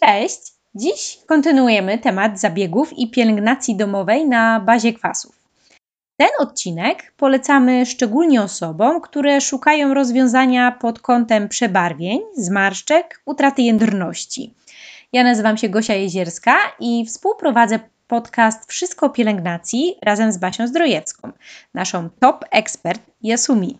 Cześć! Dziś kontynuujemy temat zabiegów i pielęgnacji domowej na bazie kwasów. Ten odcinek polecamy szczególnie osobom, które szukają rozwiązania pod kątem przebarwień, zmarszczek, utraty jędrności. Ja nazywam się Gosia Jezierska i współprowadzę podcast Wszystko o pielęgnacji razem z Basią Zdrojewską, naszą top ekspert Yasumi.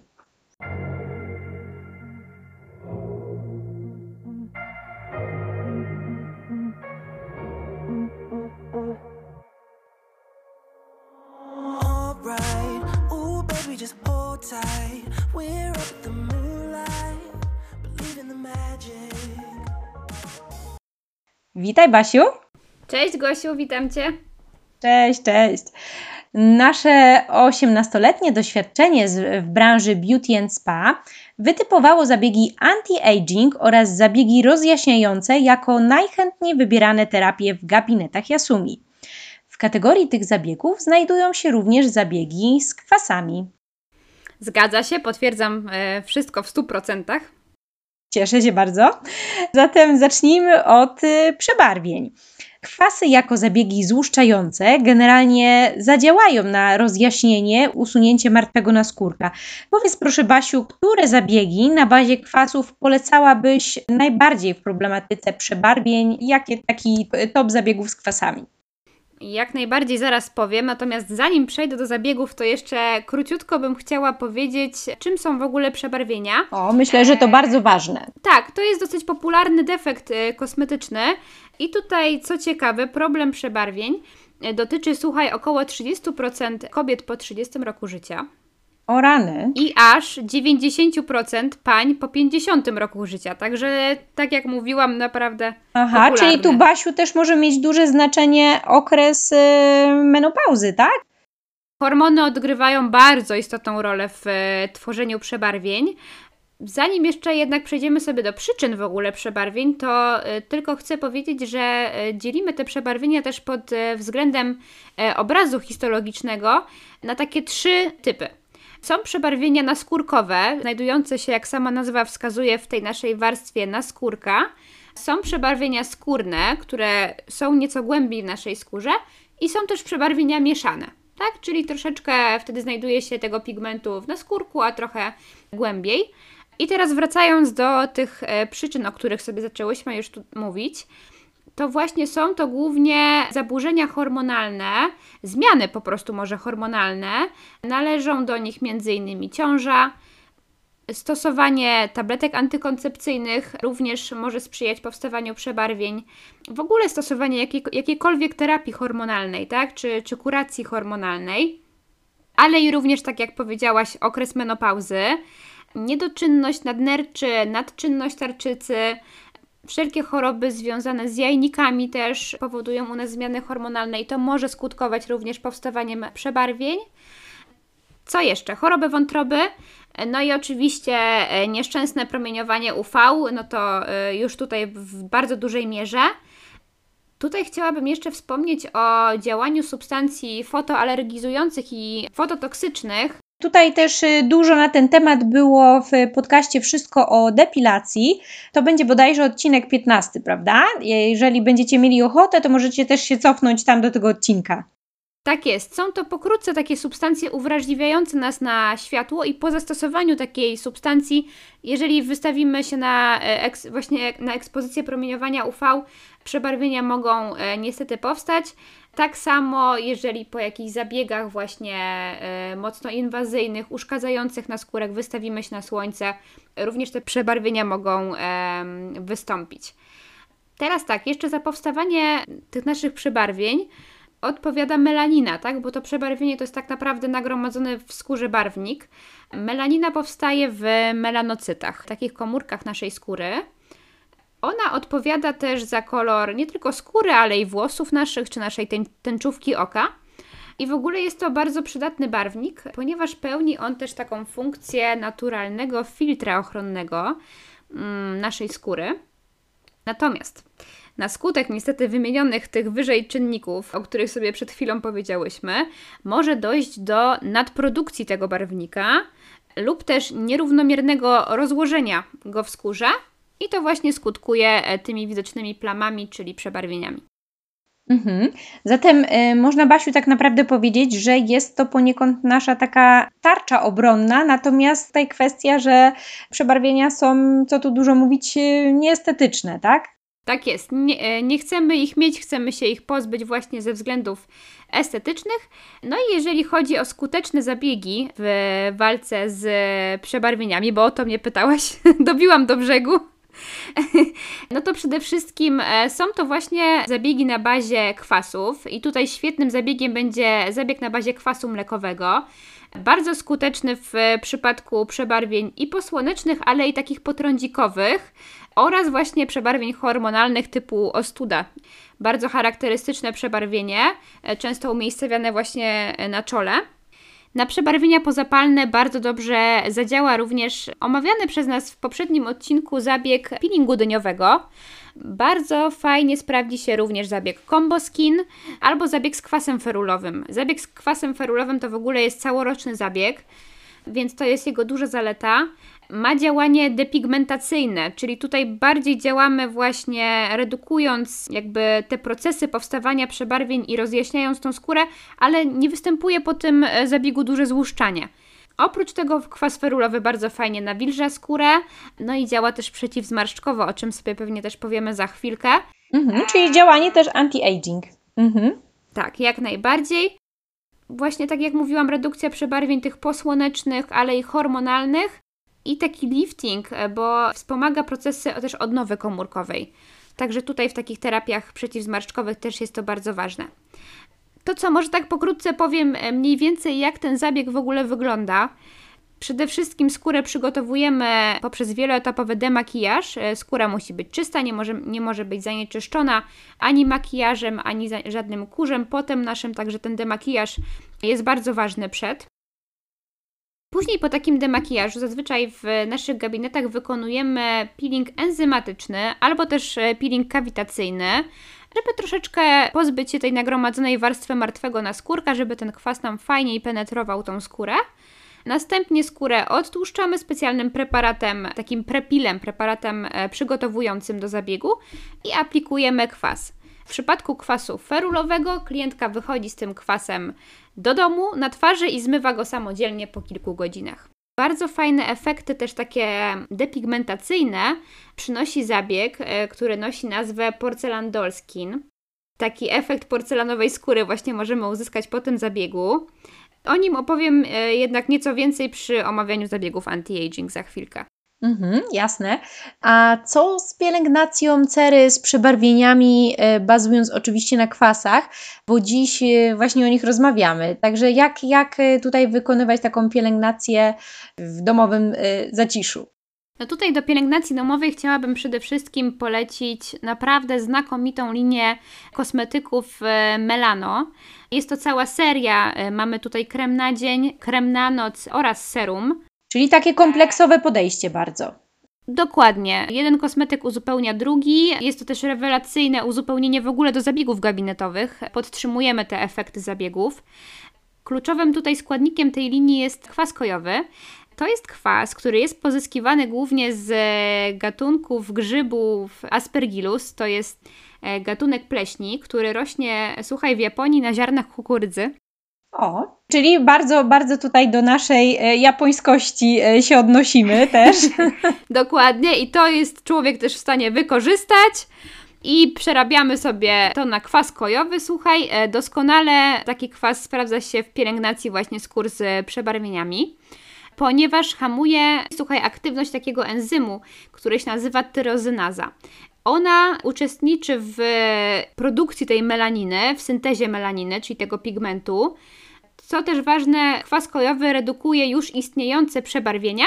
Witaj Basiu. Cześć Gosiu, witam Cię. Cześć, cześć. Nasze 18-letnie doświadczenie w branży beauty and spa wytypowało zabiegi anti-aging oraz zabiegi rozjaśniające jako najchętniej wybierane terapie w gabinetach Yasumi. W kategorii tych zabiegów znajdują się również zabiegi z kwasami. Zgadza się, potwierdzam e, wszystko w 100%. Cieszę się bardzo. Zatem zacznijmy od y, przebarwień. Kwasy jako zabiegi złuszczające generalnie zadziałają na rozjaśnienie, usunięcie martwego naskórka. Powiedz proszę Basiu, które zabiegi na bazie kwasów polecałabyś najbardziej w problematyce przebarwień? Jakie taki top zabiegów z kwasami? Jak najbardziej zaraz powiem, natomiast zanim przejdę do zabiegów, to jeszcze króciutko bym chciała powiedzieć, czym są w ogóle przebarwienia. O, myślę, że to bardzo ważne. Tak, to jest dosyć popularny defekt y, kosmetyczny. I tutaj, co ciekawe, problem przebarwień y, dotyczy, słuchaj, około 30% kobiet po 30 roku życia. O rany. I aż 90% pań po 50 roku życia. Także, tak jak mówiłam, naprawdę. Aha, popularne. czyli tu Basiu też może mieć duże znaczenie okres yy, menopauzy, tak? Hormony odgrywają bardzo istotną rolę w y, tworzeniu przebarwień. Zanim jeszcze jednak przejdziemy sobie do przyczyn w ogóle przebarwień, to y, tylko chcę powiedzieć, że y, dzielimy te przebarwienia też pod y, względem obrazu histologicznego na takie trzy typy. Są przebarwienia naskórkowe, znajdujące się, jak sama nazwa wskazuje, w tej naszej warstwie naskórka. Są przebarwienia skórne, które są nieco głębiej w naszej skórze i są też przebarwienia mieszane. Tak? Czyli troszeczkę wtedy znajduje się tego pigmentu w naskórku, a trochę głębiej. I teraz wracając do tych e, przyczyn, o których sobie zaczęłyśmy już tu mówić, to właśnie są to głównie zaburzenia hormonalne, zmiany po prostu może hormonalne. Należą do nich m.in. ciąża, Stosowanie tabletek antykoncepcyjnych również może sprzyjać powstawaniu przebarwień. W ogóle stosowanie jakiej, jakiejkolwiek terapii hormonalnej, tak? czy, czy kuracji hormonalnej, ale i również, tak jak powiedziałaś, okres menopauzy, niedoczynność nadnerczy, nadczynność tarczycy, Wszelkie choroby związane z jajnikami też powodują u nas zmiany hormonalne i to może skutkować również powstawaniem przebarwień. Co jeszcze? Choroby wątroby, no i oczywiście e, nieszczęsne promieniowanie UV, no to e, już tutaj w bardzo dużej mierze. Tutaj chciałabym jeszcze wspomnieć o działaniu substancji fotoalergizujących i fototoksycznych, Tutaj też y, dużo na ten temat było w podcaście Wszystko o depilacji. To będzie bodajże odcinek 15, prawda? Jeżeli będziecie mieli ochotę, to możecie też się cofnąć tam do tego odcinka. Tak jest. Są to pokrótce takie substancje uwrażliwiające nas na światło i po zastosowaniu takiej substancji, jeżeli wystawimy się na, e, właśnie na ekspozycję promieniowania UV, przebarwienia mogą e, niestety powstać. Tak samo, jeżeli po jakichś zabiegach właśnie y, mocno inwazyjnych, uszkadzających na skórek wystawimy się na słońce, również te przebarwienia mogą wystąpić. Teraz tak, jeszcze za powstawanie tych naszych przebarwień odpowiada melanina, tak? Bo to przebarwienie to jest tak naprawdę nagromadzony w skórze barwnik. Melanina powstaje w melanocytach, takich komórkach naszej skóry. Ona odpowiada też za kolor nie tylko skóry, ale i włosów naszych, czy naszej tęczówki oka. I w ogóle jest to bardzo przydatny barwnik, ponieważ pełni on też taką funkcję naturalnego filtra ochronnego mm, naszej skóry. Natomiast na skutek niestety wymienionych tych wyżej czynników, o których sobie przed chwilą powiedziałyśmy, może dojść do nadprodukcji tego barwnika lub też nierównomiernego rozłożenia go w skórze, i to właśnie skutkuje e, tymi widocznymi plamami, czyli przebarwieniami. Mhm. Zatem y, można, Basiu, tak naprawdę powiedzieć, że jest to poniekąd nasza taka tarcza obronna, natomiast tutaj kwestia, że przebarwienia są, co tu dużo mówić, y, nieestetyczne, tak? Tak jest. Nie, e, nie, chcemy ich mieć, chcemy się ich pozbyć właśnie ze względów estetycznych. No i jeżeli chodzi o skuteczne zabiegi w walce z przebarwieniami, bo o to mnie pytałaś, dobiłam do brzegu. No to przede wszystkim e, są to właśnie zabiegi na bazie kwasów i tutaj świetnym zabiegiem będzie zabieg na bazie kwasu mlekowego. Bardzo skuteczny w przypadku przebarwień i posłonecznych, ale i takich potrądzikowych oraz właśnie przebarwień hormonalnych typu ostuda. Bardzo charakterystyczne przebarwienie, e, często umiejscowione właśnie na czole. Na przebarwienia pozapalne bardzo dobrze zadziała również omawiany przez nas w poprzednim odcinku zabieg peelingu dyniowego. Bardzo fajnie sprawdzi się również zabieg combo skin albo zabieg z kwasem ferulowym. Zabieg z kwasem ferulowym to w ogóle jest całoroczny zabieg, więc to jest jego duża zaleta ma działanie depigmentacyjne, czyli tutaj bardziej działamy właśnie redukując jakby te procesy powstawania przebarwień i rozjaśniając tą skórę, ale nie występuje po tym e, zabiegu duże złuszczanie. Oprócz tego kwas ferulowy bardzo fajnie nawilża skórę, no i działa też przeciwzmarszczkowo, o czym sobie pewnie też powiemy za chwilkę. Mhm, czyli działanie też anti-aging. Mhm. Tak, jak najbardziej. Właśnie tak jak mówiłam, redukcja przebarwień tych posłonecznych, ale i hormonalnych i taki lifting, e, bo wspomaga procesy też odnowy komórkowej. Także tutaj w takich terapiach przeciwzmarszczkowych też jest to bardzo ważne. To co, może tak pokrótce powiem e, mniej więcej, jak ten zabieg w ogóle wygląda. Przede wszystkim skórę przygotowujemy poprzez wieloetapowy demakijaż. E, skóra musi być czysta, nie może, nie może być zanieczyszczona ani makijażem, ani żadnym kurzem potem naszym, także ten demakijaż jest bardzo ważny przed. Później po takim demakijażu zazwyczaj w naszych gabinetach wykonujemy peeling enzymatyczny albo też e, peeling kawitacyjny, żeby troszeczkę pozbyć się tej nagromadzonej warstwy martwego na skórka, żeby ten kwas nam fajniej penetrował tą skórę. Następnie skórę odtłuszczamy specjalnym preparatem, takim prepilem, preparatem e, przygotowującym do zabiegu i aplikujemy kwas. W przypadku kwasu ferulowego klientka wychodzi z tym kwasem do domu na twarzy i zmywa go samodzielnie po kilku godzinach. Bardzo fajne efekty, też takie depigmentacyjne, przynosi zabieg, e, który nosi nazwę Porcelan Doll Skin. Taki efekt porcelanowej skóry właśnie możemy uzyskać po tym zabiegu. O nim opowiem e, jednak nieco więcej przy omawianiu zabiegów anti-aging za chwilkę. Mhm, jasne. A co z pielęgnacją cery, z przebarwieniami, e, bazując oczywiście na kwasach, bo dziś e, właśnie o nich rozmawiamy. Także jak, jak e, tutaj wykonywać taką pielęgnację w domowym zaciszu? No tutaj do pielęgnacji domowej chciałabym przede wszystkim polecić naprawdę znakomitą linię kosmetyków Melano. Jest to cała seria. Mamy tutaj krem na dzień, krem na noc oraz serum. Czyli takie kompleksowe podejście bardzo. Dokładnie. Jeden kosmetyk uzupełnia drugi. Jest to też rewelacyjne uzupełnienie w ogóle do zabiegów gabinetowych. Podtrzymujemy te efekty zabiegów. Kluczowym tutaj składnikiem tej linii jest kwas kojowy. To jest kwas, który jest pozyskiwany głównie z gatunków grzybów Aspergillus. To jest e, gatunek pleśni, który rośnie, słuchaj, w Japonii na ziarnach kukurydzy. O, czyli bardzo, bardzo tutaj do naszej e, japońskości e, się odnosimy też. Dokładnie i to jest człowiek też w stanie wykorzystać. I przerabiamy sobie to na kwas kojowy. Słuchaj, e, doskonale taki kwas sprawdza się w pielęgnacji właśnie skór z przebarwieniami ponieważ hamuje, słuchaj, aktywność takiego enzymu, który się nazywa tyrozynaza. Ona uczestniczy w produkcji tej melaniny, w syntezie melaniny, czyli tego pigmentu. Co też ważne, kwas kojowy redukuje już istniejące przebarwienia,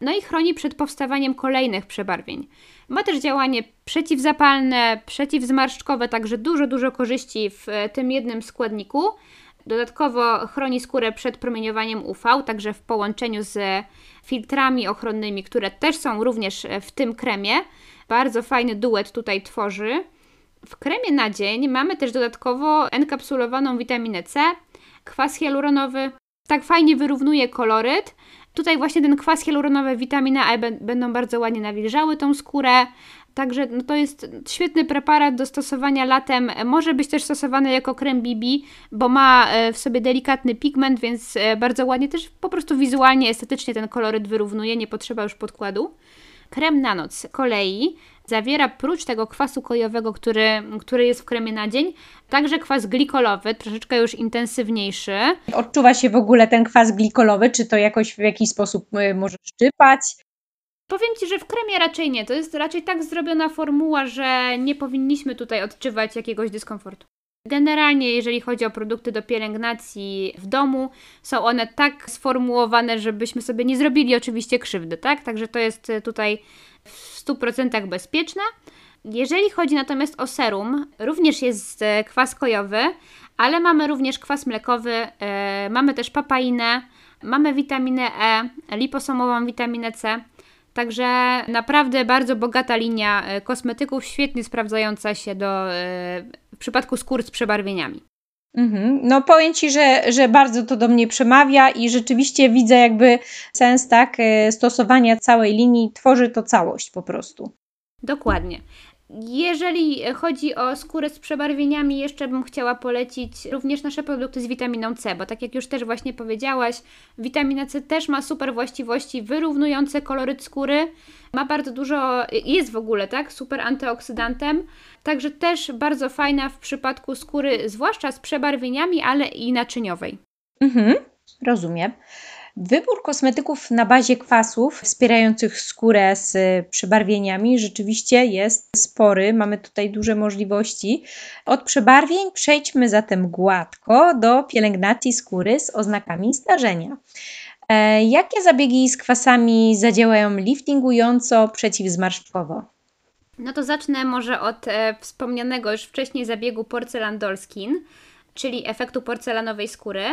no i chroni przed powstawaniem kolejnych przebarwień. Ma też działanie przeciwzapalne, przeciwzmarszczkowe, także dużo, dużo korzyści w tym jednym składniku. Dodatkowo chroni skórę przed promieniowaniem UV, także w połączeniu z filtrami ochronnymi, które też są również w tym kremie. Bardzo fajny duet tutaj tworzy. W kremie na dzień mamy też dodatkowo enkapsulowaną witaminę C, kwas hialuronowy. Tak fajnie wyrównuje koloryt Tutaj właśnie ten kwas hialuronowy, witamina A będą bardzo ładnie nawilżały tą skórę. Także no to jest świetny preparat do stosowania latem. Może być też stosowany jako krem BB, bo ma e, w sobie delikatny pigment, więc e, bardzo ładnie też po prostu wizualnie, estetycznie ten koloryt wyrównuje, nie potrzeba już podkładu. Krem na noc z kolei zawiera prócz tego kwasu kojowego, który, który jest w kremie na dzień, także kwas glikolowy, troszeczkę już intensywniejszy. Odczuwa się w ogóle ten kwas glikolowy? Czy to jakoś w jakiś sposób e, może szczypać? Powiem Ci, że w kremie raczej nie. To jest raczej tak zrobiona formuła, że nie powinniśmy tutaj odczuwać jakiegoś dyskomfortu. Generalnie, jeżeli chodzi o produkty do pielęgnacji w domu, są one tak sformułowane, żebyśmy sobie nie zrobili oczywiście krzywdy, tak? Także to jest tutaj w 100% bezpieczne. Jeżeli chodzi natomiast o serum, również jest e, kwas kojowy, ale mamy również kwas mlekowy, yy, mamy też papainę, mamy witaminę E, liposomową witaminę C. Także naprawdę bardzo bogata linia e, kosmetyków, świetnie sprawdzająca się do, e, w przypadku skór z przebarwieniami. Mhm. No powiem Ci, że, że bardzo to do mnie przemawia i rzeczywiście widzę jakby sens tak e, stosowania całej linii, tworzy to całość po prostu. Dokładnie. Jeżeli chodzi o skórę z przebarwieniami, jeszcze bym chciała polecić również nasze produkty z witaminą C, bo tak jak już też właśnie powiedziałaś, witamina C też ma super właściwości wyrównujące koloryt skóry, ma bardzo dużo, jest w ogóle, tak, super antyoksydantem, także też bardzo fajna w przypadku skóry, zwłaszcza z przebarwieniami, ale i naczyniowej. Mhm, rozumiem. Wybór kosmetyków na bazie kwasów wspierających skórę z przebarwieniami rzeczywiście jest spory. Mamy tutaj duże możliwości. Od przebarwień przejdźmy zatem gładko do pielęgnacji skóry z oznakami starzenia. E, jakie zabiegi z kwasami zadziałają liftingująco, przeciwzmarszczkowo? No to zacznę może od e, wspomnianego już wcześniej zabiegu porcelan Dolskin, czyli efektu porcelanowej skóry.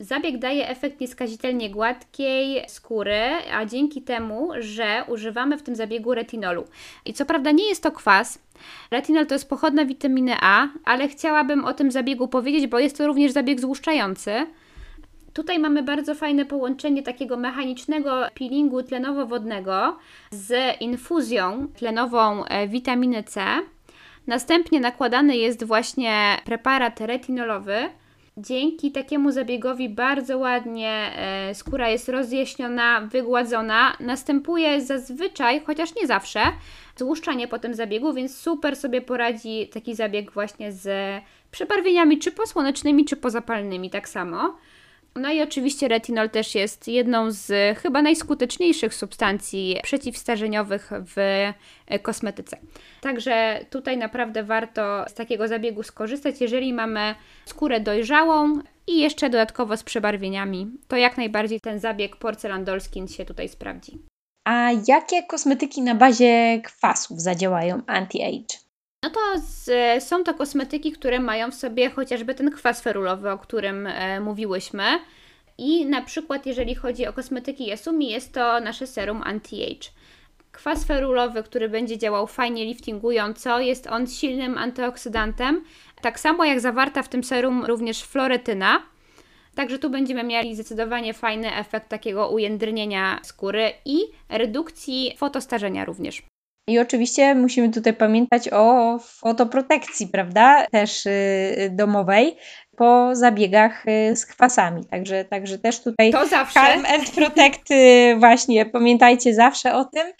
Zabieg daje efekt nieskazitelnie gładkiej skóry, a dzięki temu, że używamy w tym zabiegu retinolu. I co prawda nie jest to kwas, retinol to jest pochodna witaminy A, ale chciałabym o tym zabiegu powiedzieć, bo jest to również zabieg złuszczający. Tutaj mamy bardzo fajne połączenie takiego mechanicznego peelingu tlenowo-wodnego z infuzją tlenową e, witaminy C. Następnie nakładany jest właśnie preparat retinolowy, Dzięki takiemu zabiegowi bardzo ładnie e, skóra jest rozjaśniona, wygładzona. Następuje zazwyczaj, chociaż nie zawsze, złuszczanie po tym zabiegu, więc super sobie poradzi taki zabieg właśnie z przebarwieniami czy posłonecznymi, czy pozapalnymi tak samo. No i oczywiście retinol też jest jedną z chyba najskuteczniejszych substancji przeciwstarzeniowych w e, kosmetyce. Także tutaj naprawdę warto z takiego zabiegu skorzystać, jeżeli mamy skórę dojrzałą i jeszcze dodatkowo z przebarwieniami. To jak najbardziej ten zabieg porcelan Dolskin się tutaj sprawdzi. A jakie kosmetyki na bazie kwasów zadziałają anti-age? No to z, są to kosmetyki, które mają w sobie chociażby ten kwas ferulowy, o którym e, mówiłyśmy. I na przykład, jeżeli chodzi o kosmetyki Yasumi, jest to nasze serum anti-age. Kwas ferulowy, który będzie działał fajnie liftingująco, jest on silnym antyoksydantem, tak samo jak zawarta w tym serum również floretyna. Także tu będziemy mieli zdecydowanie fajny efekt takiego ujędrnienia skóry i redukcji fotostarzenia również. I oczywiście musimy tutaj pamiętać o fotoprotekcji, prawda? Też yy, domowej po zabiegach y, z kwasami. Także, także też tutaj to zawsze. Calm and Protect, y, właśnie pamiętajcie zawsze o tym.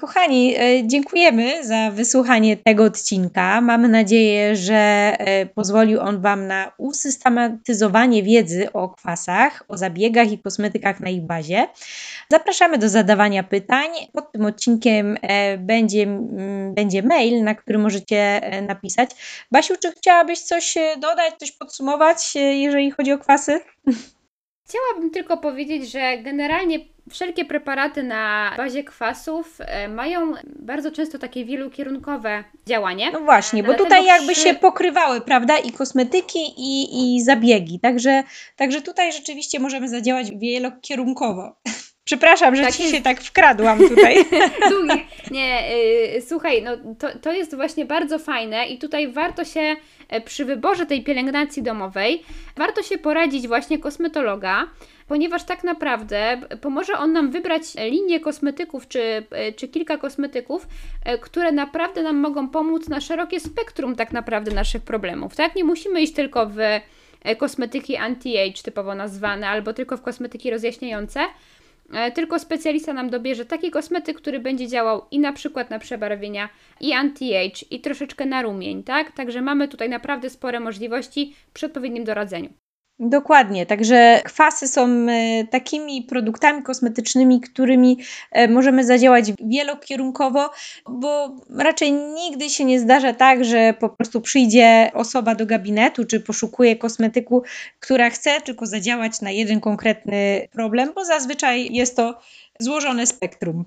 Kochani, y, dziękujemy za wysłuchanie tego odcinka. Mamy nadzieję, że pozwolił on Wam na usystematyzowanie wiedzy o kwasach, o zabiegach i kosmetykach na ich bazie. Zapraszamy do zadawania pytań. Pod tym odcinkiem będzie, będzie mail, na który możecie napisać. Basiu, czy chciałabyś coś dodać, coś podsumować? Podsumować, e, jeżeli chodzi o kwasy? Chciałabym tylko powiedzieć, że generalnie wszelkie preparaty na bazie kwasów e, mają bardzo często takie wielokierunkowe działanie. No właśnie, bo tutaj jakby przy... się pokrywały, prawda, i kosmetyki, i, i zabiegi. Także, także tutaj rzeczywiście możemy zadziałać wielokierunkowo. Przepraszam, że tak ci jest... się tak wkradłam tutaj. Nie, yy, słuchaj, no to, to jest właśnie bardzo fajne i tutaj warto się przy wyborze tej pielęgnacji domowej, warto się poradzić właśnie kosmetologa, ponieważ tak naprawdę pomoże on nam wybrać linię kosmetyków czy, e, czy kilka kosmetyków, e, które naprawdę nam mogą pomóc na szerokie spektrum tak naprawdę naszych problemów. Tak? Nie musimy iść tylko w kosmetyki anti-age typowo nazwane, albo tylko w kosmetyki rozjaśniające, E, tylko specjalista nam dobierze taki kosmetyk, który będzie działał i na przykład na przebarwienia, i anti-age, i troszeczkę na rumień, tak? Także mamy tutaj naprawdę spore możliwości przy odpowiednim doradzeniu. Dokładnie, także kwasy są e, takimi produktami kosmetycznymi, którymi e, możemy zadziałać wielokierunkowo, bo raczej nigdy się nie zdarza tak, że po prostu przyjdzie osoba do gabinetu czy poszukuje kosmetyku, która chce tylko zadziałać na jeden konkretny problem, bo zazwyczaj jest to złożone spektrum.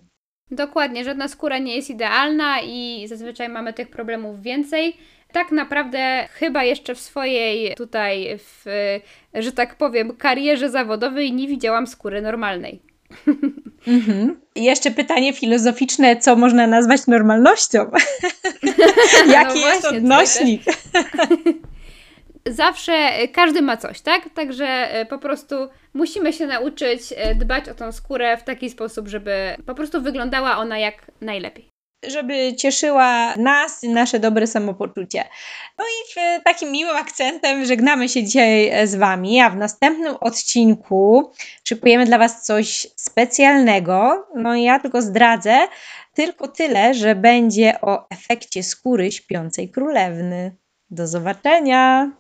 Dokładnie, żadna skóra nie jest idealna i zazwyczaj mamy tych problemów więcej tak naprawdę chyba jeszcze w swojej tutaj, w, że tak powiem, karierze zawodowej nie widziałam skóry normalnej. Mhm. I jeszcze pytanie filozoficzne, co można nazwać normalnością? Jaki no jest odnośnik? Zawsze każdy ma coś, tak? Także e, po prostu musimy się nauczyć e, dbać o tą skórę w taki sposób, żeby po prostu wyglądała ona jak najlepiej żeby cieszyła nas nasze dobre samopoczucie. No i takim miłym akcentem żegnamy się dzisiaj z Wami, a w następnym odcinku szykujemy dla Was coś specjalnego. No i ja tylko zdradzę tylko tyle, że będzie o efekcie skóry śpiącej królewny. Do zobaczenia!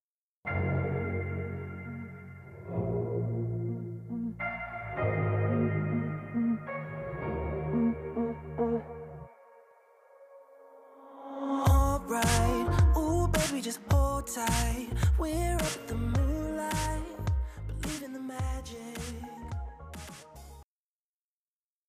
Tight. We're up the moon.